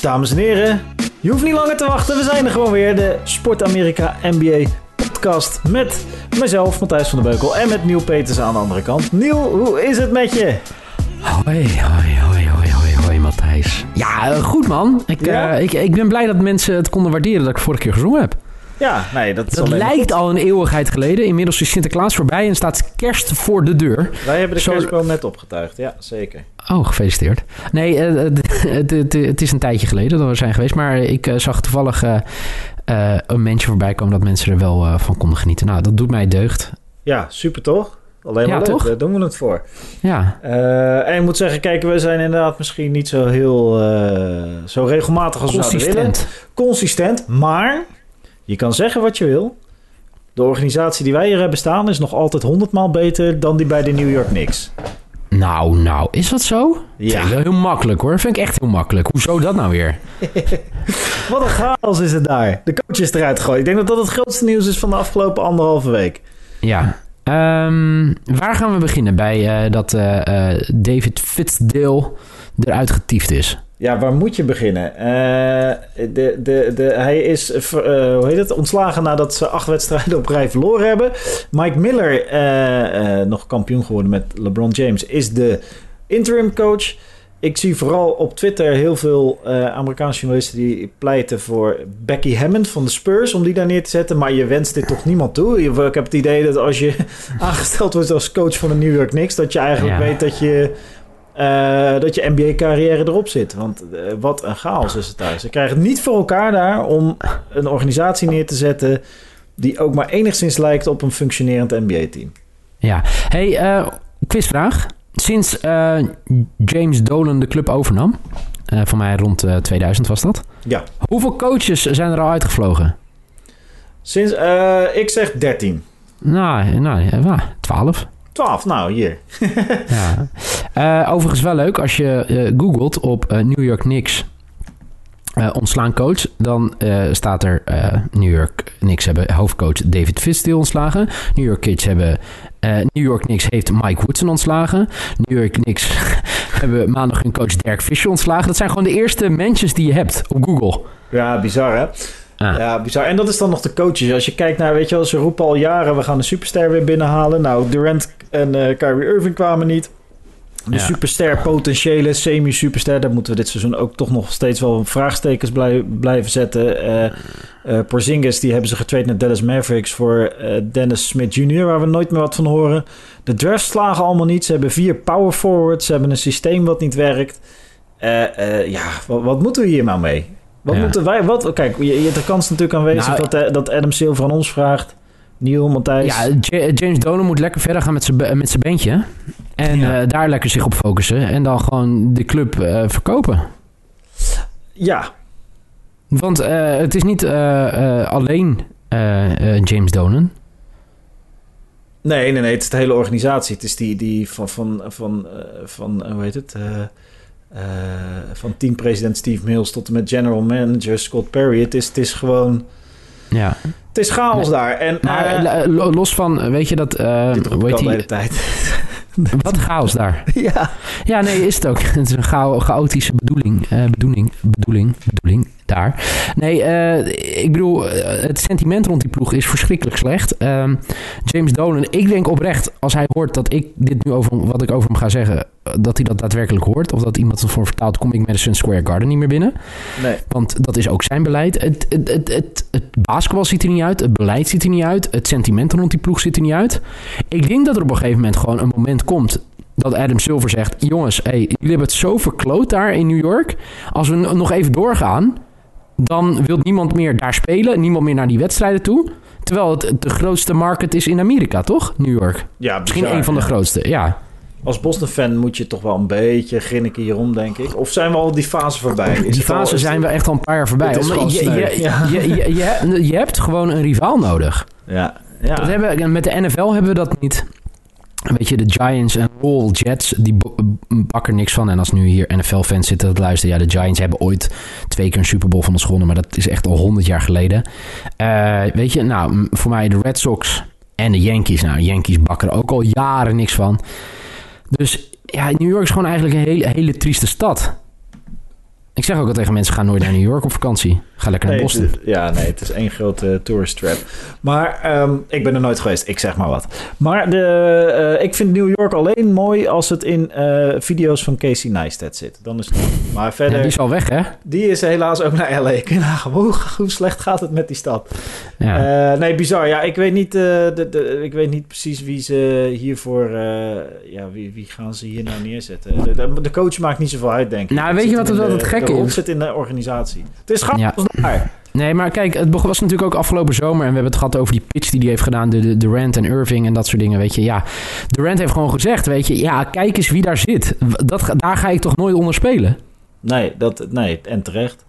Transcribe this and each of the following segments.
Dames en heren, je hoeft niet langer te wachten. We zijn er gewoon weer. De Sport Amerika NBA podcast met mezelf, Matthijs van der Beukel. En met Niel Peters aan de andere kant. Niel, hoe is het met je? Hoi, hoi, hoi, hoi, hoi, hoi, Matthijs. Ja, eh, goed man. Ik, Ja? eh, ik, ik ben blij dat mensen het konden waarderen dat ik vorige keer gezongen heb. Ja, nee, dat lijkt al een eeuwigheid geleden. Inmiddels is Sinterklaas voorbij en staat kerst voor de deur. Wij hebben de Zo- kerstboom net opgetuigd. Ja, zeker. Oh, gefeliciteerd. Nee, eh, het, het, is een tijdje geleden dat we zijn geweest. Maar ik eh, zag toevallig eh, eh, een mensje voorbij komen dat mensen er wel eh, van konden genieten. Nou, dat doet mij deugd. Ja, super toch? Alleen maar Ja, leuk, toch? daar doen we het voor. Ja, Eh, en ik moet zeggen, kijk, we zijn inderdaad misschien niet zo heel eh, zo regelmatig als we zouden willen. consistent. Consistent, maar je kan zeggen wat je wil. De organisatie die wij hier hebben staan is nog altijd honderdmaal beter dan die bij de New York Knicks. Nou, nou, is dat zo? Ja. Ik wel heel makkelijk hoor. Vind ik echt heel makkelijk. Hoezo dat nou weer? Wat een chaos is het daar. De coach is eruit gegooid. Ik denk dat dat het grootste nieuws is van de afgelopen anderhalve week. Ja. Ehm, waar gaan we beginnen? Bij eh, dat eh, eh, David Fitzdale eruit getiefd is. Ja, waar moet je beginnen? Eh, de, de, de, hij is eh, eh, hoe heet het? ontslagen nadat ze acht wedstrijden op rij verloren hebben. Mike Miller, nog kampioen geworden met LeBron James, is de interim coach. Ik zie vooral op Twitter heel veel Amerikaanse journalisten die pleiten voor Becky Hammond van de Spurs om die daar neer te zetten. Maar je wenst dit toch niemand toe? Ik heb het idee dat als je aangesteld wordt als coach van de New York Knicks, dat je eigenlijk Ja. weet dat je, eh, dat je NBA-carrière erop zit. Want eh, wat een chaos is het daar. Ze krijgen het niet voor elkaar daar om een organisatie neer te zetten die ook maar enigszins lijkt op een functionerend NBA-team. Ja. Hey, eh, quizvraag. Sinds James Dolan de club overnam, voor mij rond eh, 2000 was dat. Ja. Hoeveel coaches zijn er al uitgevlogen? Sinds, ik zeg 13. Nou, nou, 12. 12, nou hier. Ja. Eh, overigens wel leuk, als je eh, googelt op eh, New York Knicks ontslaan coach, dan staat er New York Knicks hebben hoofdcoach David Fisdale ontslagen. New York Knicks hebben New York Knicks heeft Mike Woodson ontslagen. New York Knicks hebben maandag hun coach Dirk Fisher ontslagen. Dat zijn gewoon de eerste mentions die je hebt op Google. Ja, bizar hè? Ah. Ja, bizar. En dat is dan nog de coaches. Als je kijkt naar, weet je wel, ze roepen al jaren... we gaan de superster weer binnenhalen. Nou, Durant en eh Kyrie Irving kwamen niet. De Ja. superster, potentiële semi-superster... daar moeten we dit seizoen ook toch nog steeds wel vraagstekens blij- blijven zetten. Eh, Porzingis, die hebben ze getraind naar Dallas Mavericks... voor Dennis Smith Jr., waar we nooit meer wat van horen. De drafts slagen allemaal niet. Ze hebben vier power forwards. Ze hebben een systeem wat niet werkt. Ja, wat, wat moeten we hier nou mee? Wat Ja. moeten wij... Wat, kijk, je, je, de kans natuurlijk aanwezig Nou, dat, eh, dat Adam Silver aan ons vraagt. Neil, Matthijs. Ja, Ja, James Dolan moet lekker verder gaan met zijn met zijn bandje. En Ja. eh, daar lekker zich op focussen. En dan gewoon de club eh, verkopen. ja, Want het is niet alleen James Dolan. Nee, nee, nee. Het is de hele organisatie. Het is die, die van, van, van, van hoe heet het? Eh, van teampresident Steve Mills tot en met general manager Scott Perry. Het is, het is gewoon... Ja. Het is chaos Nee. daar. En, Maar eh, eh, lo- los van, weet je dat... dit heet al de hele tijd. Wat chaos daar. ja. Ja, nee, is het ook. Het is een chao- chaotische bedoeling. bedoeling, bedoeling, bedoeling daar. Nee, eh, ik bedoel, eh, het sentiment rond die ploeg is verschrikkelijk slecht. Ehm, James Dolan, ik denk oprecht, als hij hoort dat ik dit nu over wat ik over hem ga zeggen, eh, dat hij dat daadwerkelijk hoort. Of dat iemand het voor hem vertaalt, kom ik Madison Square Garden niet meer binnen. Nee. Want dat is ook zijn beleid. Het, het, het, het, het basketbal ziet er niet uit. Het beleid ziet er niet uit. Het sentiment rond die ploeg ziet er niet uit. Ik denk dat er op een gegeven moment gewoon een moment komt dat Adam Silver zegt: Jongens, hey, jullie hebben het zo verkloot daar in New York. Als we nog even doorgaan, dan wil niemand meer daar spelen. Niemand meer naar die wedstrijden toe. Terwijl het de grootste market is in Amerika, toch? New York. Ja, Misschien bizar, een van de ja. grootste, ja. Als Boston-fan moet je toch wel een beetje grinniken hierom, denk ik. Of zijn we al die fase voorbij? Is Die al- fase zijn we echt al een paar jaar voorbij. Omdat Ja. je, je, je hebt gewoon een rivaal nodig. Ja, ja. Dat hebben, met de NFL hebben we dat niet. Weet je, de Giants en All Jets, die bakken niks van. En als nu hier NFL-fans zitten te luisteren... ja, de Giants hebben ooit twee keer een Super Bowl van ons gewonnen... maar dat is echt al honderd jaar geleden. Eh, weet je, nou, voor mij de Red Sox en de Yankees. Nou, Yankees bakken er ook al jaren niks van. Dus ja, New York is gewoon eigenlijk een hele, hele trieste stad. Ik zeg ook al tegen mensen, ga nooit naar New York op vakantie. Ga lekker naar Nee, Boston. het- ja, nee, het is één grote tourist trap. Maar ehm, ik ben er nooit geweest, ik zeg maar wat. Maar de, eh, ik vind New York alleen mooi als het in eh, video's van Casey Neistat zit. Dan is het. Maar Ja, verder, die is al weg, hè? die is helaas ook naar LA. Hoe, hoe slecht gaat het met die stad? Ja. Eh, nee, bizar. Ja, ik weet niet, eh, de, de, ik weet niet precies wie ze hiervoor... eh, ja, wie, wie gaan ze hier nou neerzetten? De, de, de coach maakt niet zoveel uit, denk ik. Nou, weet je wat het de- het gekke is? zit in de organisatie. Het is grappig Ja. daar. Nee, maar kijk, het begon- was natuurlijk ook afgelopen zomer. En we hebben het gehad over die pitch die hij heeft gedaan. De, de Durant en Irving en dat soort dingen, weet je. Ja, Durant heeft gewoon gezegd, weet je. Ja, kijk eens wie daar zit. Dat, daar ga ik toch nooit onder spelen? Nee, dat, nee, en terecht.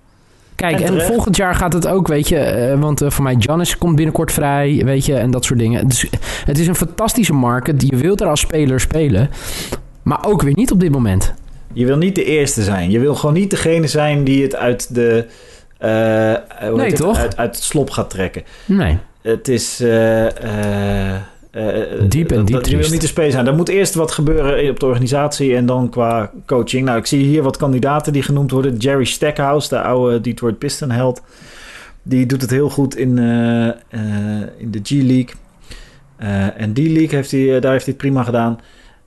Kijk, En volgend jaar gaat het ook, weet je. eh, want eh, voor mij, Giannis komt binnenkort vrij, weet je. En dat soort dingen. Dus het is een fantastische markt. Je wilt er als speler spelen. Maar ook weer niet op dit moment. Je wil niet de eerste zijn. Je wil gewoon niet degene zijn die het uit de... eh, Nee, het? toch? Uit, uit het slop gaat trekken. Nee. Het is... eh, eh, eh, Diep en diep dat- Je wil niet de space zijn. Er moet eerst wat gebeuren op de organisatie en dan qua coaching. Nou, ik zie hier wat kandidaten die genoemd worden. Jerry Stackhouse, de oude Detroit Piston held. Die doet het heel goed in, eh, eh, in de G-League. Eh, en D-League, heeft hij, eh, daar heeft hij het prima gedaan.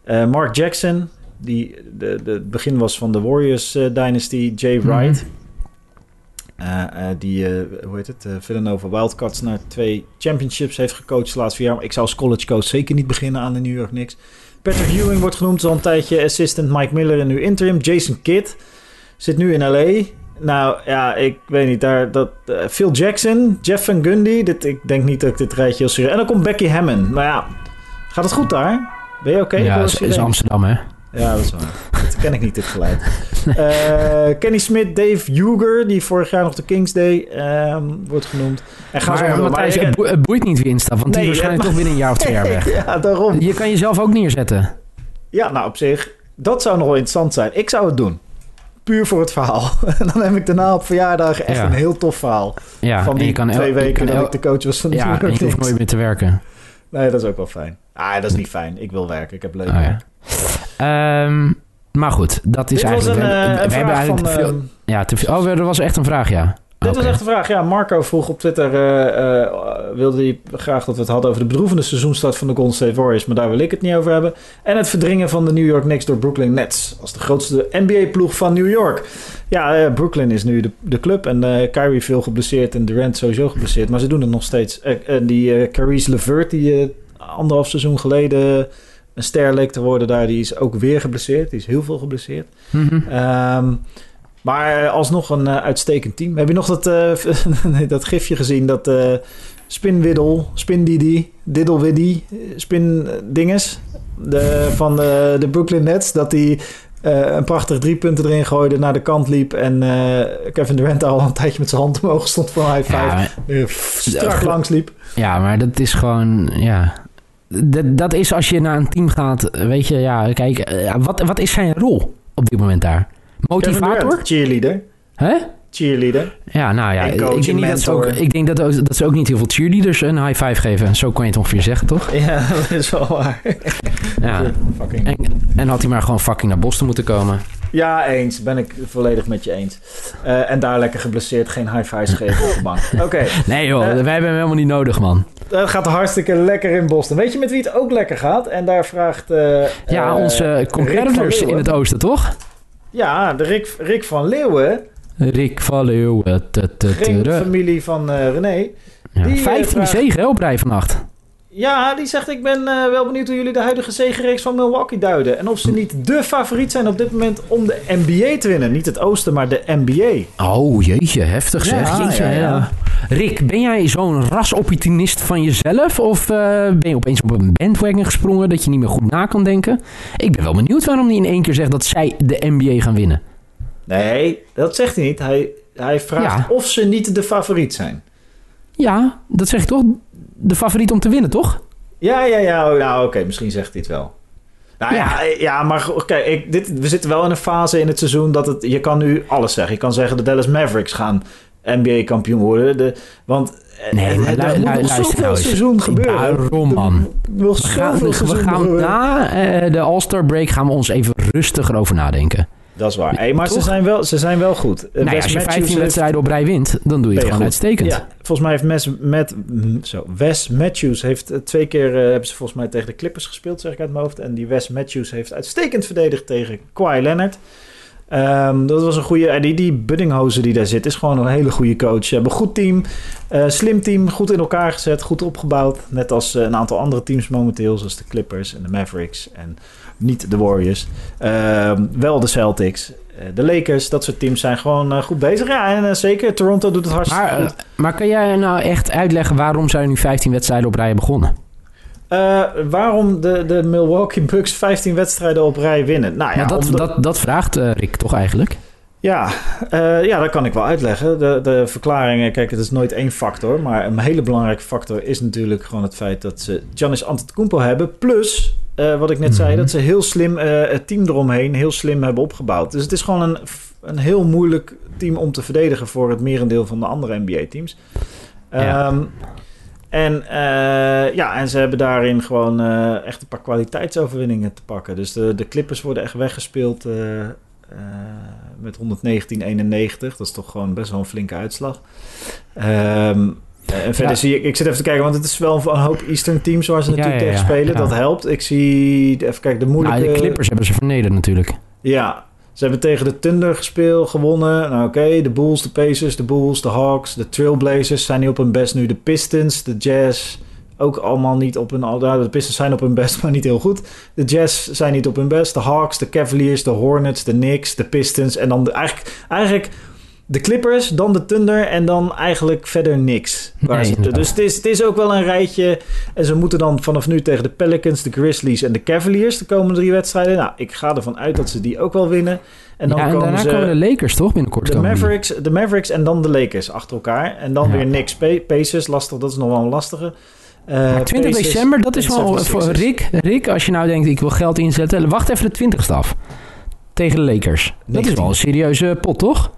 Eh, Mark Jackson, die de, de, het begin was van de Warriors eh, Dynasty. Jay Mhm. Wright. Eh, eh, die, hoe heet het, Villanova Wildcats naar twee championships heeft gecoacht de laatste vier jaar. Maar ik zou als college coach zeker niet beginnen aan de New York Knicks. Patrick Ewing wordt genoemd, al een tijdje assistant. Mike Miller en nu interim. Jason Kidd zit nu in LA. Nou ja, ik weet niet. Daar, dat, Phil Jackson, Jeff Van Gundy. Dit, ik denk niet dat ik dit rijtje heel serieus... En dan komt Becky Hammond. Nou ja, gaat het goed daar? Ben je oké? Ik ja, is. Amsterdam, hè? Ja, dat is waar. Dat ken ik niet, dit geluid. Eh, Kenny Smith, Dave Huger, die vorig jaar nog de Kings Day ehm, wordt genoemd. En ga zo Maar, maar. Matthijs, het, ik- boe- het boeit niet wie instapt. Want die Nee, is waarschijnlijk toch binnen een jaar of twee jaar weg. ja, daarom. Je kan jezelf ook neerzetten. Ja, nou op zich, dat zou nog wel interessant zijn. Ik zou het doen. Puur voor het verhaal. En dan heb ik daarna op verjaardag echt Ja. een heel tof verhaal. Ja, van die kan twee weken dat ik de coach was van de Ja, en York je hoeft nooit meer te werken. Nee, dat is ook wel fijn. Ah, dat is niet fijn. Ik wil werken. Ik heb leuk Oh, ja. Ehm, maar goed, dat is Dit eigenlijk... een, we, eh, hebben- we eigenlijk van... te veel... ehm, ja, te veel. Oh, er was echt een vraag, ja. Dit was echt een vraag. Ja, Marco vroeg op Twitter... eh, eh, wilde hij graag dat we het hadden over de bedroevende seizoenstart van de Golden State Warriors. Maar daar wil ik het niet over hebben. En het verdringen van de New York Knicks door Brooklyn Nets. Als de grootste NBA-ploeg van New York. Ja, eh, Brooklyn is nu de, de club. En eh Kyrie veel geblesseerd en Durant sowieso geblesseerd. Maar ze doen het nog steeds. Eh, en die eh Caris LeVert, die eh, anderhalf seizoen geleden een ster leek te worden daar... die is ook weer geblesseerd. Die is heel veel geblesseerd. Mhm. Ehm, maar alsnog een eh, uitstekend team. Heb je nog dat, nee, dat gifje gezien? Dat eh Spinwiddel, Spindidi, Diddlewiddy, eh, Spin eh, dinges de, van de, de Brooklyn Nets. Dat die een prachtig drie punten erin gooide, naar de kant liep. En Kevin Durant al een tijdje met zijn hand omhoog stond voor high five. Ja, maar- strak langs liep. ja, maar dat is gewoon... Ja. Dat, dat is als je naar een team gaat, weet je... Ja, kijk, eh, wat, wat is zijn rol op dit moment daar? Motivator? Cheerleader. Hè? Cheerleader. Ja, nou ja, ik denk, en niet dat ze, ook, ik denk dat, ook- dat ze ook niet heel veel cheerleaders een high five geven. Zo kan je het ongeveer zeggen, toch? Ja, dat is wel waar. Ja. Fucking En, en had hij maar gewoon fucking naar Boston moeten komen. Ja, eens. Ben ik volledig met je eens. Eh, en daar lekker geblesseerd, geen high fives geven op de bank. Oké, Nee joh, Eh. wij hebben hem helemaal niet nodig, man. dat gaat hartstikke lekker in Boston. Weet je met wie het ook lekker gaat? En daar vraagt... eh, Ja, onze competitors in het oosten, toch? Ja, de Rick, Rick van Leeuwen, Rick van Leeuwen. geen t- familie van René. Ja, die, eh, 15 vraagt- zegen op rij vannacht. Ja, die zegt ik ben eh, wel benieuwd hoe jullie de huidige zegenreeks van Milwaukee duiden. En of ze niet de favoriet zijn op dit moment om de NBA te winnen. Niet het oosten, maar de NBA. Oh jeetje, heftig zeg. Ja, Jeetje, ja, ja. ja. Rick, ben jij zo'n rasopportunist van jezelf? Of eh, ben je opeens op een bandwagon gesprongen dat je niet meer goed na kan denken? Ik ben wel benieuwd waarom hij in één keer zegt dat zij de NBA gaan winnen. Nee, dat zegt hij niet. Hij, hij vraagt Ja. of ze niet de favoriet zijn. Ja, dat zeg ik toch? De favoriet om te winnen, toch? Ja, ja, ja. Nou, oké, misschien zegt hij het wel. Nou ja, ja, maar go- kijk, dit, we zitten wel in een fase in het seizoen dat het... Je kan nu alles zeggen. Je kan zeggen de Dallas Mavericks gaan NBA-kampioen worden. De, want eh, Nee, er- maar er lu- moet nog zoveel nou seizoen gebeuren. Daarom, man. Er We gaan, we gaan na eh, de All-Star break gaan we ons even rustiger over nadenken. Dat is waar. Hey, maar ze zijn, wel, ze zijn wel goed. Nou ja, als je 15 wedstrijden op rij wint, dan doe je het gewoon uitstekend. Ja, volgens mij heeft Mes, met, zo, Wes Matthews heeft twee keer uh, hebben ze volgens mij tegen de Clippers gespeeld, zeg ik uit mijn hoofd. En die Wes Matthews heeft uitstekend verdedigd tegen Kawhi Leonard. Um, dat was een goede. En die, die Buddinghozen die daar zit, is gewoon een hele goede coach. Ze hebben een goed team, uh, slim team, goed in elkaar gezet, goed opgebouwd. Net als uh, een aantal andere teams momenteel, zoals de Clippers en de Mavericks. En niet de Warriors. Uh, wel de Celtics. Uh, de Lakers, dat soort teams zijn gewoon uh, goed bezig. Ja, en zeker Toronto doet het hartstikke maar, goed. Maar kan jij nou echt uitleggen waarom zijn er nu 15 wedstrijden op rij begonnen? Uh, waarom de, de Milwaukee Bucks 15 wedstrijden op rij winnen? Nou ja, ja dat, dat, dat vraagt uh, Rick toch eigenlijk? Ja, uh, ja, dat kan ik wel uitleggen. De, de verklaringen, kijk, het is nooit één factor. Maar een hele belangrijke factor is natuurlijk gewoon het feit dat ze Giannis Antetokounmpo hebben. Plus, wat ik net zei, dat ze heel slim het team eromheen heel slim hebben opgebouwd. Dus het is gewoon een, een heel moeilijk team om te verdedigen voor het merendeel van de andere NBA-teams. Ja. Um, en, uh, ja, en ze hebben daarin gewoon echt een paar kwaliteitsoverwinningen te pakken. Dus de, de Clippers worden echt weggespeeld met 119-91. Dat is toch gewoon best wel een flinke uitslag. Um, en verder ja. zie ik, ik zit even te kijken, want het is wel een hoop Eastern teams waar ze natuurlijk tegen spelen. Dat helpt. Ik zie, even kijken, de moeilijke... Nou, de Clippers hebben ze vernederd natuurlijk. Ja, ze hebben tegen de Thunder gespeeld, gewonnen. Nou oké, okay, de Bulls, de Pacers, de Bulls, de Hawks, de Trailblazers zijn niet op hun best nu. De Pistons, de Jazz, ook allemaal niet op hun... Nou, de Pistons zijn op hun best, maar niet heel goed. De Jazz zijn niet op hun best. De Hawks, de Cavaliers, de Hornets, de Knicks, de Pistons. En dan de, eigenlijk, eigenlijk de Clippers, dan de Thunder en dan eigenlijk verder niks. Nee, ze, dus het is, het is ook wel een rijtje. En ze moeten dan vanaf nu tegen de Pelicans, de Grizzlies en de Cavaliers de komende drie wedstrijden. Nou, ik ga ervan uit dat ze die ook wel winnen. En, dan ja, en komen daarna ze, komen de Lakers toch binnenkort? De Mavericks, de Mavericks en dan de Lakers achter elkaar. En dan ja. weer Knicks, Pacers, lastig. Dat is nog wel een lastige. Uh, 20 Pacers december, dat is wel voor Rick. Rick, als je nou denkt, ik wil geld inzetten. Wacht even de 20ste af. Tegen de Lakers. Dat is wel een serieuze pot, toch?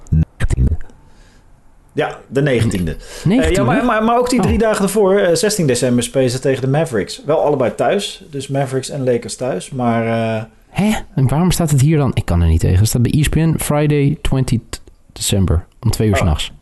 19e. Ja, de 19e. 19e? Uh, ja, maar, maar, maar, ook die drie oh. dagen ervoor, uh, 16 december, spelen ze tegen de Mavericks. Wel allebei thuis, dus Mavericks en Lakers thuis. Maar. Uh, Hè? En waarom staat het hier dan? Ik kan er niet tegen. Het staat bij ESPN Friday 20 december om twee uur oh. s'nachts.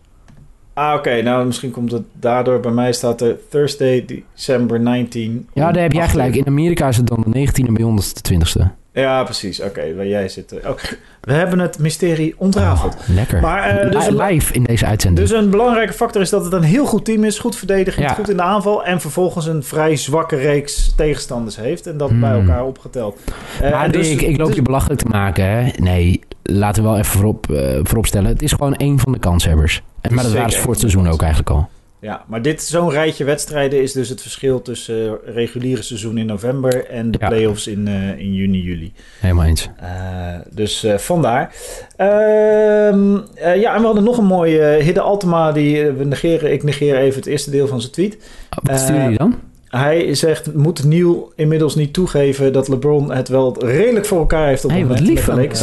Ah, oké. Okay. Nou, misschien komt het daardoor. Bij mij staat er Thursday, December 19. Ja, daar heb jij gelijk. In Amerika is het dan de 19e en bij ons de 20e. Ja, precies. Oké, okay, waar jij zit. Oh, we hebben het mysterie ontrafeld. Oh, lekker. Maar, uh, dus live in deze uitzending. Dus een belangrijke factor is dat het een heel goed team is. Goed verdedigend, ja. goed in de aanval. En vervolgens een vrij zwakke reeks tegenstanders heeft. En dat hmm. bij elkaar opgeteld. Uh, maar dus, ik, ik loop dus, je belachelijk te maken. Hè? Nee, laten we wel even voorop, uh, voorop stellen. Het is gewoon één van de kanshebbers. En, maar dat waren ze voor het seizoen ook eigenlijk al. Ja, maar dit zo'n rijtje wedstrijden is dus het verschil tussen uh, reguliere seizoen in november en de ja. playoffs in, uh, in juni, juli. Helemaal eens. Uh, dus vandaar. Ehm, ja, en we hadden nog een mooie Hidde Altema, die we negeren. Ik negeer even het eerste deel van zijn tweet. Wat stuurde hij dan? Hij zegt, moet Neil inmiddels niet toegeven dat LeBron het wel redelijk voor elkaar heeft op hey, moment lief Lakers.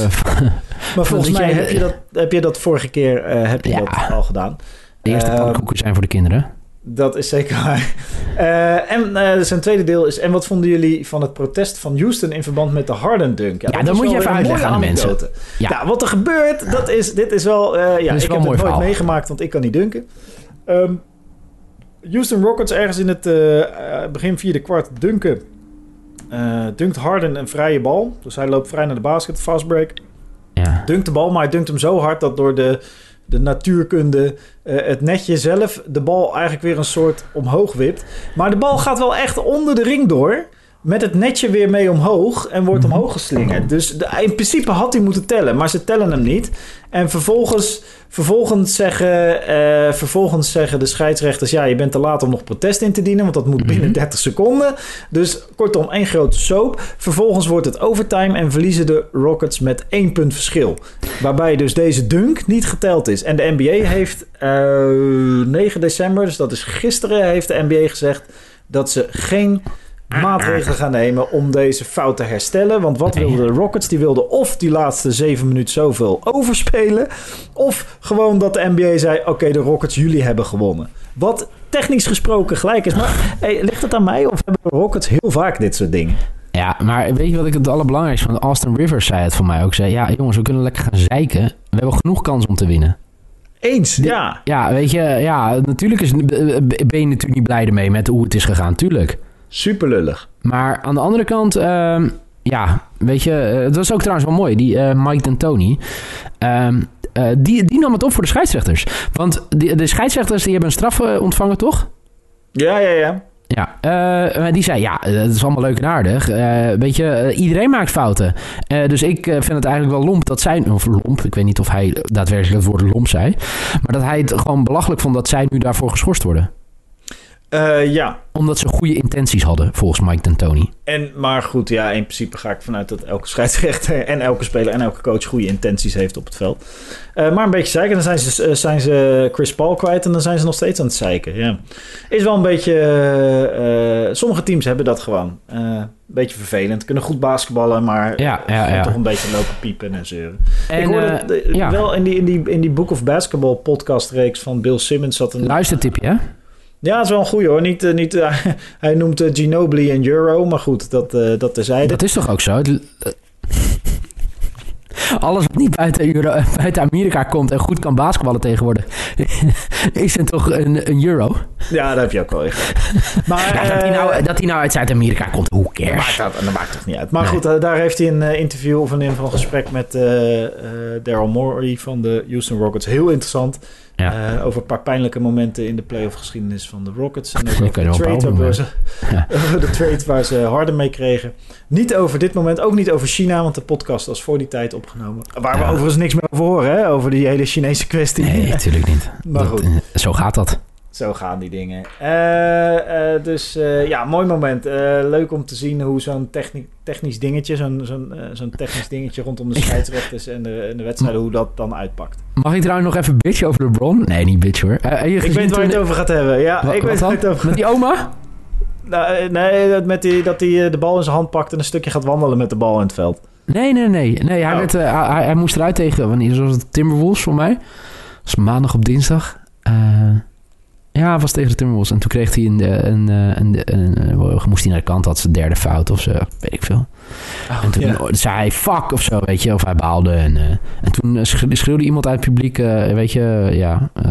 maar volgens mij heb, je dat, heb je dat vorige keer heb je ja. dat al gedaan. De eerste uh, pannenkoeken zijn voor de kinderen. Dat is zeker waar. Uh, en uh, zijn tweede deel is... En wat vonden jullie van het protest van Houston... in verband met de Harden dunk? Ja, ja dat moet je even uitleggen aan de mensen. Ja. Nou, wat er gebeurt... Dat is, dit is wel... Uh, ja, is ik wel heb het nooit verhaal. meegemaakt... want ik kan niet dunken. Um, Houston Rockets ergens in het begin vierde kwart dunken. dunkt Harden een vrije bal. Dus hij loopt vrij naar de basket. Fast break. Ja. Dunkt de bal, maar hij dunkt hem zo hard... dat door de de natuurkunde, uh, het netje zelf, de bal eigenlijk weer een soort omhoog wipt. Maar de bal gaat wel echt onder de ring door. Met het netje weer mee omhoog en wordt omhoog geslingerd. Dus de, in principe had hij moeten tellen, maar ze tellen hem niet. En vervolgens, vervolgens, zeggen, uh, vervolgens zeggen de scheidsrechters... ja, je bent te laat om nog protest in te dienen... want dat moet binnen 30 seconden. Dus kortom, één grote soap. Vervolgens wordt het overtime en verliezen de Rockets met één punt verschil. Waarbij dus deze dunk niet geteld is. En de NBA heeft uh, 9 december, dus dat is gisteren... heeft de NBA gezegd dat ze geen maatregelen gaan nemen om deze fout te herstellen. Want wat wilden de Rockets? Die wilden of die laatste zeven minuten zoveel overspelen. Of gewoon dat de NBA zei: Oké, okay, de Rockets, jullie hebben gewonnen. Wat technisch gesproken gelijk is. Maar hey, ligt het aan mij of hebben de Rockets heel vaak dit soort dingen? Ja, maar weet je wat ik het allerbelangrijkste van Austin Rivers zei het voor mij ook. Zei, ja jongens, we kunnen lekker gaan zeiken. We hebben genoeg kans om te winnen. Eens, ja. Ja, weet je, ja, natuurlijk is, ben je natuurlijk niet blij ermee met hoe het is gegaan, tuurlijk. Super lullig. Maar aan de andere kant, ehm, ja, weet je, eh, dat was ook trouwens wel mooi. Die eh, Mike D'Antoni, ehm, eh, die, die nam het op voor de scheidsrechters. Want die, de scheidsrechters die hebben een straf ontvangen, toch? Ja, ja, ja. Ja, eh, maar die zei, ja, het is allemaal leuk en aardig. Eh, weet je, iedereen maakt fouten. Eh, dus ik vind het eigenlijk wel lomp dat zij... Of lomp, ik weet niet of hij daadwerkelijk het woord lomp zei. Maar dat hij het gewoon belachelijk vond dat zij nu daarvoor geschorst worden. Eh, ja. Omdat ze goede intenties hadden, volgens Mike D'Antoni. En, maar goed, ja, in principe ga ik vanuit dat elke scheidsrechter en elke speler en elke coach goede intenties heeft op het veld. Eh, maar een beetje zeiken, dan zijn ze, eh, zijn ze Chris Paul kwijt en dan zijn ze nog steeds aan het zeiken. Ja. Is wel een beetje, sommige teams hebben dat gewoon. Een beetje vervelend, kunnen goed basketballen, maar Ja, ja, gewoon ja. toch een beetje lopen piepen en zeuren. En, ik hoorde wel in die, in, die, in die Book of Basketball podcast reeks van Bill Simmons zat een... Luistertipje, hè? Ja, het is wel een goeie hoor. Niet, eh, niet, eh, hij noemt eh, Ginobili een euro, maar goed, dat, eh dat terzijde. Dat is toch ook zo? Alles wat niet buiten, Euro, buiten Amerika komt en goed kan basketballen tegenwoordig, is het toch een, een euro? Ja, daar heb je ook wel. Maar Ja, dat, hij nou, dat hij nou uit Zuid-Amerika komt, dat cares? maakt, dat, dat maakt toch niet uit. Maar Nee. goed, daar heeft hij een interview of een, een gesprek met eh, Daryl Morey van de Houston Rockets. Heel interessant. Ja. Eh, over een paar pijnlijke momenten in de playoff geschiedenis van de Rockets. En ook over de, trade, waar ze, Ja. over de trade waar ze harder mee kregen. Niet over dit moment, ook niet over China, want de podcast was voor die tijd opgenomen. Waar we Ja. overigens niks meer over horen, hè? over die hele Chinese kwestie. Nee, natuurlijk niet. Maar Dat, goed. eh, zo gaat dat. Zo gaan die dingen. Eh, eh, dus eh, ja, mooi moment. Leuk om te zien hoe zo'n techni- technisch dingetje, zo'n zo'n zo'n technisch dingetje rondom de scheidsrechters en de, en de wedstrijden, hoe dat dan uitpakt. Mag ik trouwens nog even bitchen over LeBron? Nee, niet bitchen hoor. Ik weet waar je het over gaat hebben. Ja, Wa- ik weet waar het over Met die oma? Nou, nee, dat, met die, dat hij de bal in zijn hand pakt en een stukje gaat wandelen met de bal in het veld. Nee, nee, nee. nee hij, Oh. werd, hij, hij moest eruit tegen, wanneer was het? Timberwolves voor mij. Dat was maandag op dinsdag. Eh, ja, was tegen de Timberwolves. En toen kreeg hij een, eh, een, een, een, een- een- moest hij naar de kant, had zijn derde fout of zo, weet ik veel. en toen ja. zei hij fuck of zo, weet je, of hij baalde. En, eh, en toen eh, schreeuwde, iemand uit het publiek, eh, weet je, ja, eh,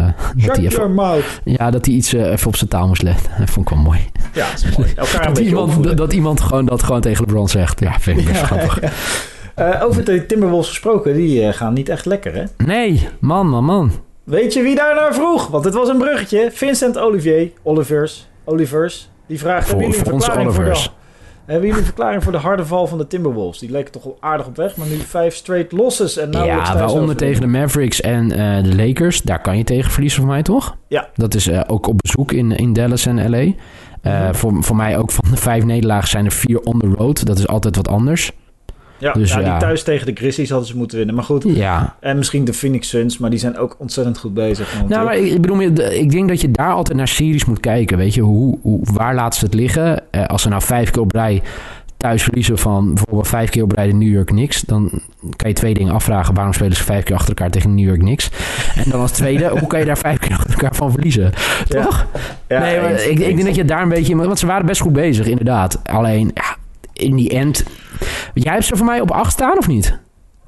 dat hij even, ja, dat hij iets eh, even op zijn taal moest letten. Dat vond ik wel mooi. Ja, dat is mooi. Elkaar Dat iemand, dat iemand gewoon dat gewoon tegen LeBron zegt. Ja, vind ik best Ja, grappig. ja. Eh, over de Timberwolves gesproken, die eh, gaan niet echt lekker, hè? Nee, man, man, man. Weet je wie daar naar vroeg? Want het was een bruggetje. Vincent Olivier, Olivers, Olivers, die vraagt... Voor, hebben jullie een verklaring voor Olivers. de, hebben jullie een verklaring voor de harde val van de Timberwolves? Die leken toch wel aardig op weg, maar nu vijf straight losses en nou ja, waaronder tegen de Mavericks en eh, de Lakers. Daar kan je tegen verliezen voor mij, toch? Ja. Dat is eh, ook op bezoek in, in Dallas en LA. Eh, Mhm. voor, voor mij ook van de vijf nederlagen zijn er vier on the road. Dat is altijd wat anders. Ja, Dus ja, die thuis tegen de Grizzlies hadden ze moeten winnen. Maar goed, Ja, en misschien de Phoenix Suns, maar die zijn ook ontzettend goed bezig. nou, maar ik, ik bedoel, ik denk dat je daar altijd naar series moet kijken. Weet je, hoe, hoe, waar laat ze het liggen? Eh, als ze nou vijf keer op rij thuis verliezen van bijvoorbeeld vijf keer op rij de New York Knicks, dan kan je twee dingen afvragen. Waarom spelen ze vijf keer achter elkaar tegen de New York Knicks? En dan als tweede, hoe kan je daar vijf keer achter elkaar van verliezen? Toch? Ja, nee, maar eens, ik, ik denk dat je daar een beetje... Want ze waren best goed bezig, inderdaad. Alleen, ja, in die end... Jij hebt ze voor mij op acht staan, of niet?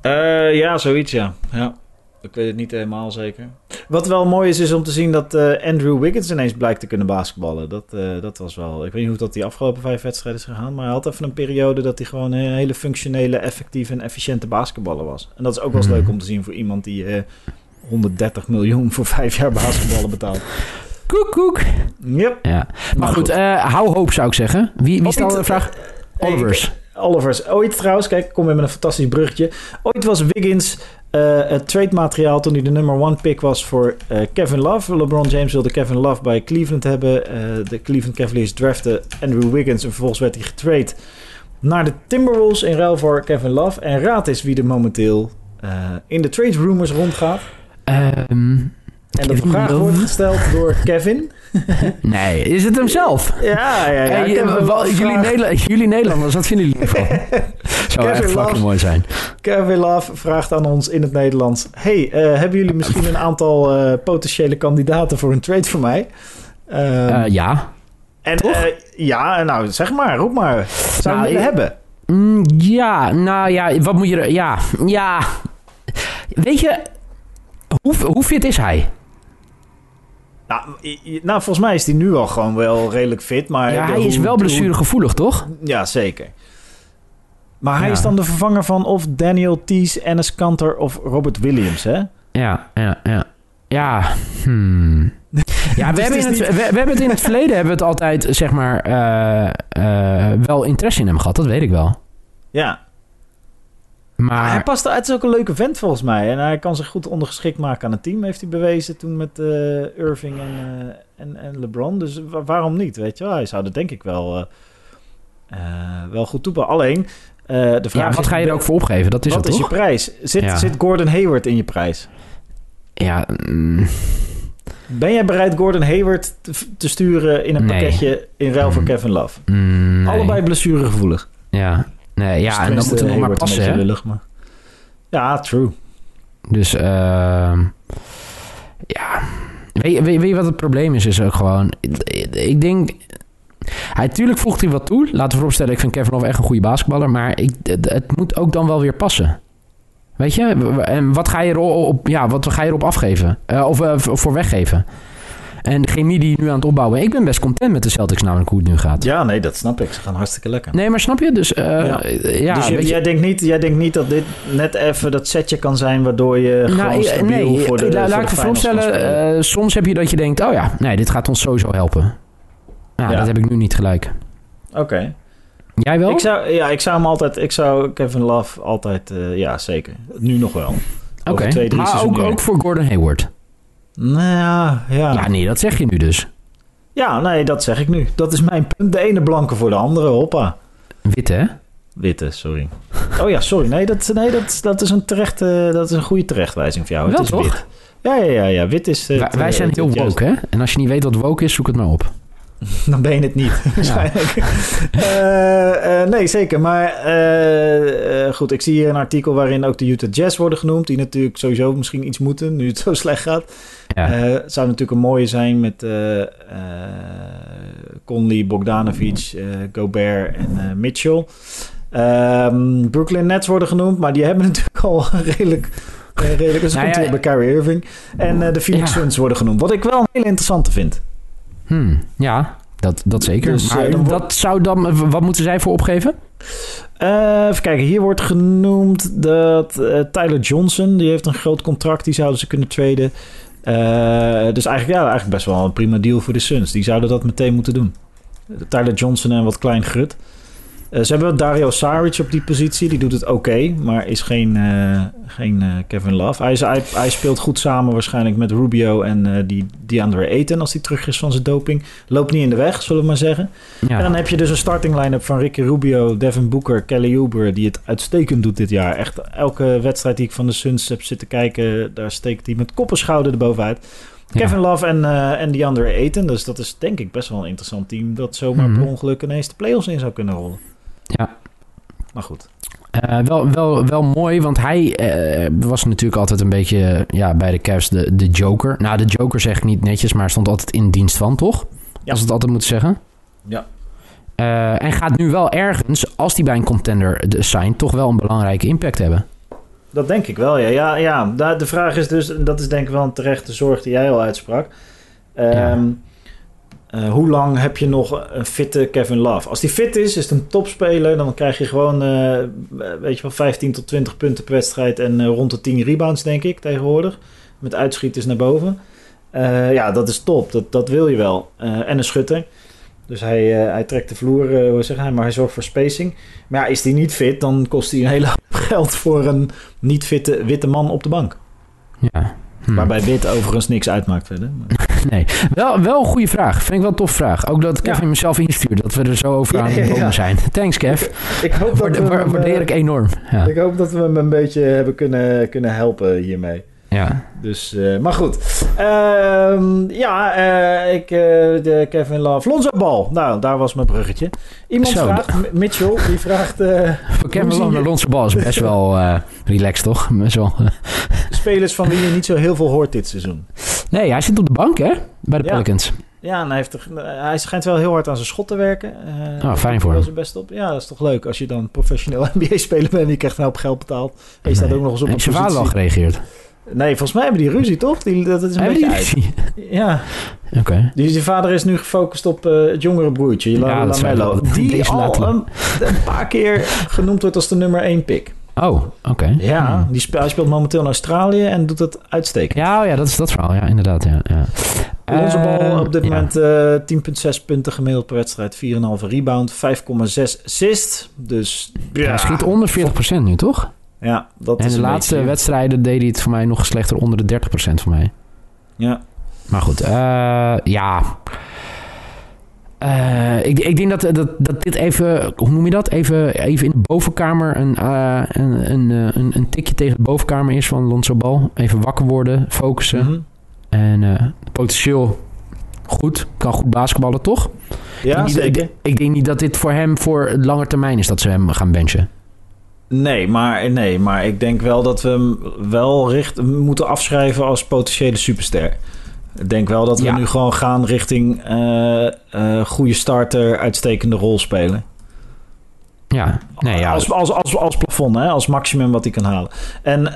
Eh, ja, zoiets, ja. ja. Ik weet het niet helemaal zeker. Wat wel mooi is, is om te zien dat eh, Andrew Wiggins ineens blijkt te kunnen basketballen. Dat, eh, dat was wel... Ik weet niet hoe dat die afgelopen vijf wedstrijden is gegaan. Maar hij had even een periode dat hij gewoon een hele functionele, effectieve en efficiënte basketballer was. En dat is ook wel eens Mhm. leuk om te zien voor iemand die eh 130 miljoen voor vijf jaar basketballen betaalt. Koek, koek. Yep. Ja. Maar goed, eh, hou hoop zou ik zeggen. Wie, wie Of stelde de vraag? Olivers. Olivers. Ooit trouwens, kijk, ik kom weer met een fantastisch bruggetje. Ooit was Wiggins eh, het trade materiaal toen hij de nummer one pick was voor eh, Kevin Love. LeBron James wilde Kevin Love bij Cleveland hebben. Eh, de Cleveland Cavaliers draften Andrew Wiggins en vervolgens werd hij getrade naar de Timberwolves in ruil voor Kevin Love. En raad eens wie er momenteel eh, in de trade rumors rondgaat. Ehm, En de Kevin vraag wordt gesteld door Kevin. nee, is het hem zelf? Ja, ja, ja. Hey, jullie, Nederlanders, wat vinden jullie ervan? Zou echt Kevin fucking Love. mooi zijn. Kevin Love vraagt aan ons in het Nederlands: Hey, eh, hebben jullie misschien een aantal eh, potentiële kandidaten voor een trade voor mij? Ehm, Eh, ja. en toch? eh, ja, nou zeg maar, roep maar. Zou je Nou, willen hebben? Mm, ja, nou ja, wat moet je er... Ja, ja. Weet je, hoe, hoe fit is hij? Nou, nou, volgens mij is hij nu al gewoon wel redelijk fit. Maar Ja, hij is wel blessuregevoelig, toch? Ja, zeker. Maar hij Ja. is dan de vervanger van of Daniel Thies, Ennis Kanter of Robert Williams, hè? Ja, ja, ja. Ja, hmm. Ja, we, hebben in het we, we hebben het in het verleden hebben we het altijd, zeg maar, eh, eh, wel interesse in hem gehad. Dat weet ik wel. Ja. Hij Maar past, het is ook een leuke vent volgens mij. En hij kan zich goed ondergeschikt maken aan het team, heeft hij bewezen toen met eh, Irving en, eh, en, en LeBron. Dus wa- waarom niet, weet je wel? Hij zou dat denk ik wel, eh, wel goed toepassen. Alleen, de vraag ja, wat is, ga je er ook voor opgeven? Dat is wat het is je prijs? Zit, Ja. zit Gordon Hayward in je prijs? Ja, mm, Ben jij bereid Gordon Hayward te, te sturen in een Nee. pakketje in ruil voor Mm. Kevin Love? mm, nee. Allebei blessuregevoelig. Ja, nee, ja Dus en dan moet het nog maar passen, hè? lullig, maar... Ja, true. Dus, ehm ja. Weet, je- weet, weet je wat het probleem is? Is ook gewoon. Ik, ik denk. Hij, tuurlijk voegt hij wat toe. Laten we vooropstellen, ik vind Kevin Love echt een goede basketballer. Maar ik, het, het moet ook dan wel weer passen. Weet je? En wat ga je erop, op, ja, wat ga je erop afgeven? Eh, of eh, voor weggeven? En de chemie die je nu aan het opbouwen... Ik ben best content met de Celtics namelijk hoe het nu gaat. Ja, nee, dat snap ik. Ze gaan hartstikke lekker. Nee, maar snap je? Dus eh, Ja. ja, dus je- weet je, jij, denkt niet, jij denkt niet dat dit net even dat setje kan zijn... waardoor je gewoon Nou, stabiel nee, voor de, la- voor laat ik voorstellen, eh, soms heb je dat je denkt, oh ja, nee, dit gaat ons sowieso helpen. Nou, Ja. dat heb ik nu niet gelijk. Oké. Jij wel? Ik zou, ja, ik zou hem altijd... Ik zou Kevin Love altijd... eh, ja, zeker. Nu nog wel. Oké, maar ook voor Gordon Hayward. Nou, ja. Ja, nee, dat zeg je nu dus. Ja, nee, dat zeg ik nu. Dat is mijn punt. De ene blanke voor de andere. Hoppa. Witte, hè? Witte, sorry. Oh ja, sorry. Nee, dat, nee, dat, dat is een terechte, dat is een goede terechtwijzing voor jou. Wel het is toch? wit. Ja, ja, ja, ja. Wit is. Wij, wij eh, zijn heel woke, hè? En als je niet weet wat woke is, zoek het maar op. Dan ben je het niet, waarschijnlijk. Eh, eh, nee, zeker. Maar eh, goed, ik zie hier een artikel waarin ook de Utah Jazz worden genoemd. Die natuurlijk sowieso misschien iets moeten, nu het zo slecht gaat. Ja. Het zou natuurlijk een mooie zijn met Conley, Bogdanovic, Gobert en Mitchell. Ehm, Brooklyn Nets worden genoemd, maar die hebben natuurlijk al een redelijk... redelijk dus Nou ja, bij Kyrie Irving. En de Phoenix. Suns worden genoemd. Wat ik wel een hele interessante vind. Hmm, ja, dat, dat zeker. Dus, maar eh, dat zou dan... Wat moeten zij voor opgeven? Eh, even kijken, hier wordt genoemd dat eh, Tyler Johnson, die heeft een groot contract, die zouden ze kunnen traden. Eh, dus eigenlijk, ja, eigenlijk best wel een prima deal voor de Suns. Die zouden dat meteen moeten doen. Tyler Johnson en wat klein grut. Eh, ze hebben Dario Saric op die positie. Die doet het oké, maar is geen, eh, geen eh, Kevin Love. Hij, is, hij, hij speelt goed samen waarschijnlijk met Rubio en die DeAndre Ayton als hij terug is van zijn doping. Loopt niet in de weg, zullen we maar zeggen. Ja. En dan heb je dus een starting line-up van Ricky Rubio, Devin Booker, Kelly Oubre, die het uitstekend doet dit jaar. Echt elke wedstrijd die ik van de Suns heb zitten kijken, daar steekt hij met kop en schouder erbovenuit. Ja. Kevin Love en, eh en DeAndre Ayton. Dus dat is denk ik best wel een interessant team dat zomaar Mhm. per ongeluk ineens de playoffs in zou kunnen rollen. Ja. Maar goed. Eh, wel, wel, wel mooi, want hij eh, was natuurlijk altijd een beetje ja, bij de Cavs de, de joker. Nou, de joker zeg ik niet netjes, maar stond altijd in dienst van, toch? Ja. Als we het altijd moeten zeggen. Ja. Eh, en gaat nu wel ergens, als hij bij een contender de- signt, toch wel een belangrijke impact hebben. Dat denk ik wel, ja. Ja, ja. Daar- de vraag is dus, en dat is denk ik wel een terechte zorg die jij al uitsprak. Ehm, eh, hoe lang heb je nog een fitte Kevin Love? Als die fit is, is het een topspeler. Dan krijg je gewoon, eh, weet je wel, 15 tot 20 punten per wedstrijd. En eh, rond de 10 rebounds, denk ik, tegenwoordig. Met uitschieters naar boven. Ja, dat is top. Dat, dat wil je wel. En een schutter. Dus hij, hij trekt de vloer, hoe zeg hij, maar hij zorgt voor spacing. Maar ja, is die niet fit, dan kost hij een hele hoop geld voor een niet fitte witte man op de bank. Ja. Hm. Waarbij wit overigens niks uitmaakt verder. Nee, wel, wel een goede vraag. Vind ik wel een tof vraag. Ook dat Kevin Ja. mezelf instuurt, dat we er zo over aan ja, ja. zijn. Thanks, Kev. Ik hoop dat we waardeer eh, ik enorm. Ja. Ik hoop dat we hem een beetje hebben kunnen, kunnen helpen hiermee. ja. Dus, eh, maar goed. Ehm, ja, eh, ik, de Kevin Love. Lonzo Ball. Nou, daar was mijn bruggetje. Iemand Zo, vraagt, Mitchell, die vraagt... Voor Kevin Love naar Lonzo Ball is best wel relaxed, toch? Best wel, spelers van wie je niet zo heel veel hoort dit seizoen. Nee, hij zit op de bank, hè? Bij de Ja. Pelicans. Ja, en hij, heeft er, hij schijnt wel heel hard aan zijn schot te werken. Uh, oh, fijn voor hem. zijn best op. Ja, dat is toch leuk als je dan professioneel NBA-speler bent en je krijgt een hoop geld betaald. En je staat ook nog eens op een positie. vader al gereageerd? Nee, volgens mij hebben die ruzie, toch? Die, dat is een beetje uit. Ja. Oké. Okay. Dus die vader is nu gefocust op uh, het jongere broertje, ja, Lamello. Die al een, een, paar keer genoemd wordt als de nummer 1 pick. Oh, oké. Ja, hmm. die spe hij speelt momenteel in Australië en doet het uitstekend. Ja, oh ja dat is dat verhaal. Ja, inderdaad. Ja, ja. Onze bal op dit moment uh, eh, 10,6 punten gemiddeld per wedstrijd. 4,5 rebound, 5,6 assist. Dus ja. Hij schiet onder 40% nu, toch? Ja, dat en is de laatste wedstrijden deed hij het voor mij nog slechter onder de 30% voor mij. Ja. Maar goed, uh, ja. Uh, ik, ik, denk dat, dat, dat dit even, hoe noem je dat? Even, even in de bovenkamer een, uh, een, een, een, een, tikje tegen de bovenkamer is van Lonzo Bal. Even wakker worden, focussen. Mm -hmm. En potentieel goed, kan goed basketballen, toch? Ja, ik, zeker. Ik, ik, denk niet dat dit voor hem voor lange termijn is dat ze hem gaan benchen. Nee, maar, nee, maar ik denk wel dat we hem wel richt, moeten afschrijven als potentiële superster. Ik denk wel dat we nu gewoon gaan richting uh, uh, goede starter, uitstekende rol spelen. Ja, nee, ja. Als, als, als, als plafond, hè? als maximum wat hij kan halen. En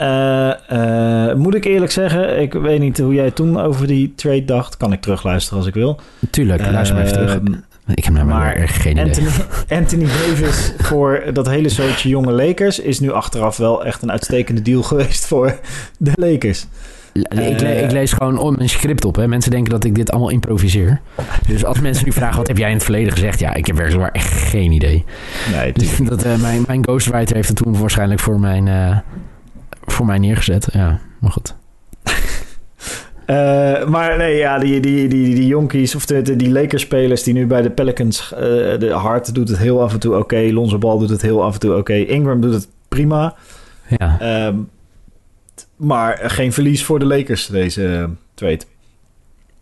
uh, moet ik eerlijk zeggen, ik weet niet hoe jij toen over die trade dacht. Kan ik terugluisteren als ik wil. Tuurlijk, luister maar even terug. Ehm, ik heb nou maar erg geen Anthony, idee. Anthony Davis voor dat hele soortje jonge Lakers is nu achteraf wel echt een uitstekende deal geweest voor de Lakers. Ik, le ik, lees gewoon mijn script op. Hè. Mensen denken dat ik dit allemaal improviseer. Dus als mensen nu vragen, wat heb jij in het verleden gezegd? Ja, ik heb werkelijk echt geen idee. Nee, dus dat, uh, mijn, mijn ghostwriter heeft het toen waarschijnlijk voor, mijn, uh, voor mij neergezet. Ja, maar goed. Uh, maar nee, ja, die, die, die, die jonkies, of de, die Lakers-spelers die nu bij de Pelicans... Uh, de Hart doet het heel af en toe oké. Okay. Lonzo Ball doet het heel af en toe oké. Ingram doet het prima. Ja. Um, maar geen verlies voor de Lakers, deze uh, trade.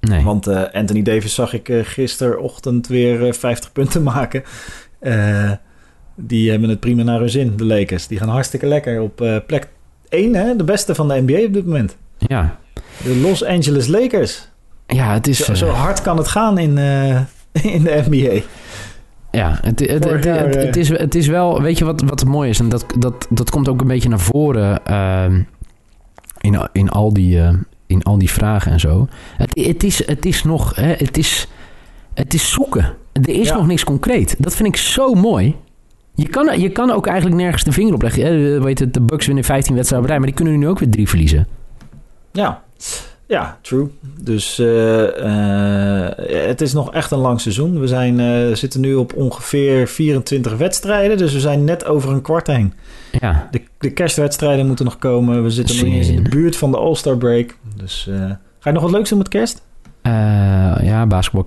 Nee. Want uh, Anthony Davis zag ik uh, gisterochtend weer 50 punten maken. die hebben het prima naar hun zin, de Lakers. Die gaan hartstikke lekker op plek 1, hè? de beste van de NBA op dit moment. Ja. De Los Angeles Lakers. Ja, het is... Zo, zo hard kan het gaan in, in de NBA. Ja, het, het, het, het, is, het is wel... Weet je wat, wat mooi is? En dat, dat, dat komt ook een beetje naar voren... In, in, al die, uh, in al die vragen en zo. Het, het, is, het is nog, hè, het, is, het is zoeken. Er is ja. nog niks concreet. Dat vind ik zo mooi. Je kan, je kan ook eigenlijk nergens de vinger op leggen. Hè? Weet het, de Bucks winnen 15 wedstrijden op rij, maar die kunnen nu ook weer drie verliezen. Ja, ja, true. Dus uh, uh, het is nog echt een lang seizoen. We zijn, uh, zitten nu op ongeveer 24 wedstrijden, dus we zijn net over een kwart heen. Ja. De, de kerstwedstrijden moeten nog komen. We zitten nog eens in de buurt van de All-Star break. Dus ga je nog wat leuks doen met kerst? Uh, ja, basketbal.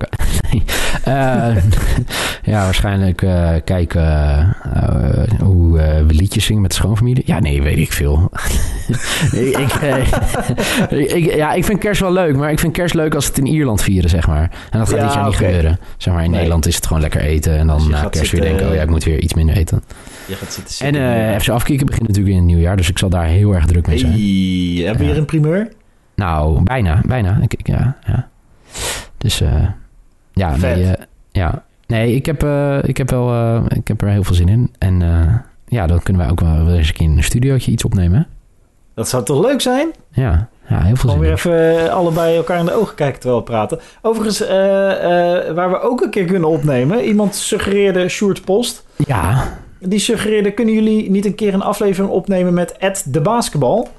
uh, ja, waarschijnlijk uh, kijken hoe we liedjes zingen met de schoonfamilie. Ja, nee, weet ik veel. ik, ik, ja, ik vind kerst wel leuk, maar ik vind kerst leuk als het in Ierland vieren, zeg maar. En dat gaat ja, dit jaar niet okay. gebeuren. Zeg maar, in nee. Nederland is het gewoon lekker eten en dan dus na kerst zitten, weer denken, oh ja, ik moet weer iets minder eten. Je gaat zitten zitten. En FC Afkieken begint natuurlijk in het nieuwjaar, dus ik zal daar heel erg druk mee zijn. Hey, hebben we hier een primeur? Nou, bijna, bijna. Ik, ik, ja, ja. Dus uh, ja, nee, uh, ja. nee ik, heb, uh, ik, heb wel, ik heb er heel veel zin in. En ja, dan kunnen wij ook wel eens een keer in een studiootje iets opnemen. Dat zou toch leuk zijn? Ja, ja heel veel Gewoon weer even allebei elkaar in de ogen kijken terwijl we praten. Overigens, waar we ook een keer kunnen opnemen. Iemand suggereerde Sjoerd Post. Ja. Die suggereerde, kunnen jullie niet een keer een aflevering opnemen met Ed de Basketbal?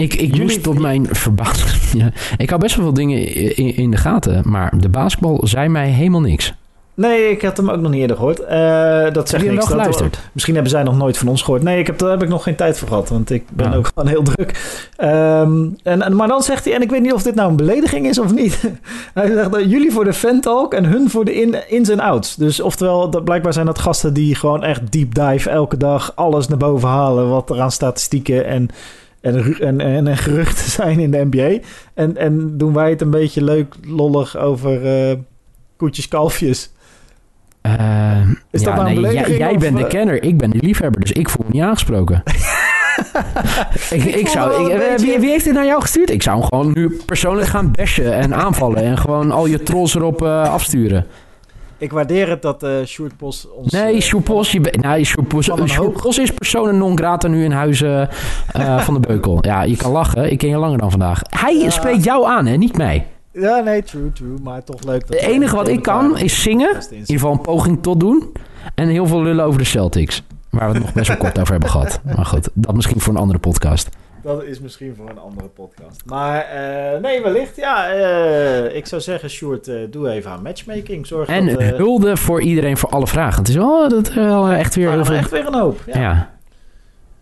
Ik, ik Jullie... moest tot mijn verbazing... Ja, ik hou best wel veel dingen in, in, de gaten, maar de basketbal zei mij helemaal niks. Nee, ik had hem ook nog niet eerder gehoord. Uh, dat zegt niks. Dat, misschien hebben zij nog nooit van ons gehoord. Nee, ik heb, daar heb ik nog geen tijd voor gehad, want ik ben oh. ook gewoon heel druk. Um, en, maar dan zegt hij, en ik weet niet of dit nou een belediging is of niet. hij zegt, uh, jullie voor de fan-talk en hun voor de in, ins en outs. Dus oftewel, dat, blijkbaar zijn dat gasten die gewoon echt deep dive elke dag alles naar boven halen wat er aan statistieken en en, en, en, en geruchten zijn in de NBA. En, en doen wij het een beetje leuk, lollig over uh, koetjes, kalfjes. Uh, is ja, dat nou nee, jij, jij bent de uh... kenner, ik ben de liefhebber, dus ik voel me niet aangesproken. ik, ik zou, ik- eh, wie, heeft dit naar jou gestuurd? Ik zou hem gewoon nu persoonlijk gaan bashen en aanvallen. En gewoon al je trolls erop eh, afsturen. Ik waardeer het dat eh Sjoerd Bos ons... Nee, eh, Sjoerd Bos, je, nee, Sjoerd Bos, Sjoerd. Bos is persona non grata nu in huizen eh, van de Beukel. Ja, je kan lachen. Ik ken je langer dan vandaag. Hij Ja. spreekt jou aan, hè? Niet mij. Ja, nee, true, true. Maar toch leuk. Dat Het enige wat ik kan is zingen. In ieder geval een poging tot doen. En heel veel lullen over de Celtics. Waar we het nog best wel kort over hebben gehad. Maar goed, dat misschien voor een andere podcast. Dat is misschien voor een andere podcast. Maar eh, nee, wellicht. Ja, eh, ik zou zeggen, Sjoerd, eh, doe even aan matchmaking. Zorg En dat... hulde voor iedereen voor alle vragen. Het is wel, dat, is wel echt weer heel veel... echt weer een hoop. Ja, Ja.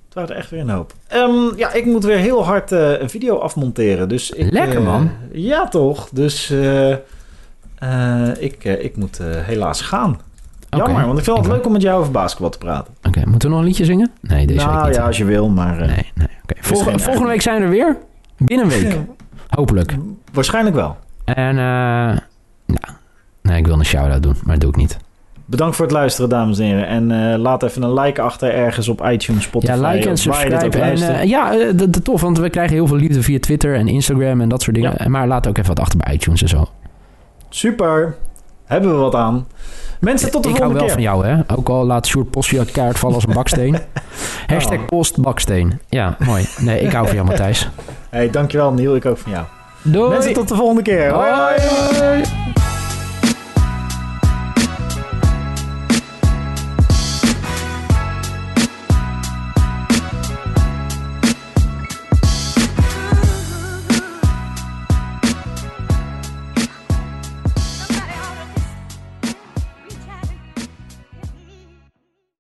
Het waren er echt weer een hoop. Ehm, ja, ik moet weer heel hard een video afmonteren. Dus ik, Lekker, man. Ja, toch. Dus ik, ik moet helaas gaan. Jammer, want ik vind het leuk om met jou over basketbal te praten. Oké, moeten we nog een liedje zingen? Nee, deze week nou niet. ja, als je wil, maar... Nee, nee. oké. Volgende, week zijn we er weer. Binnen een week. Hopelijk. Waarschijnlijk wel. En, eh nou, nee, ik wil een shout-out doen, maar dat doe ik niet. Bedankt voor het luisteren, dames en heren. En eh, laat even een like achter ergens op iTunes, Spotify. Ja, like en of waar je dit ook subscribe. En, eh, ja, eh, dat dat tof, want we krijgen heel veel liefde via Twitter en Instagram en dat soort dingen. Maar laat ook even wat achter bij iTunes en zo. Super. Hebben we wat aan. Mensen, tot de ik hou volgende wel keer. van jou, hè? Ook al laat Sjoerd Postje uit kaart vallen als een baksteen. Hashtag Oh. post baksteen. Ja, mooi. Nee, ik hou van jou, Matthijs. Hey, dankjewel Niel, ik ook van jou. Doei! Mensen, tot de volgende keer. Hoi. Hoi.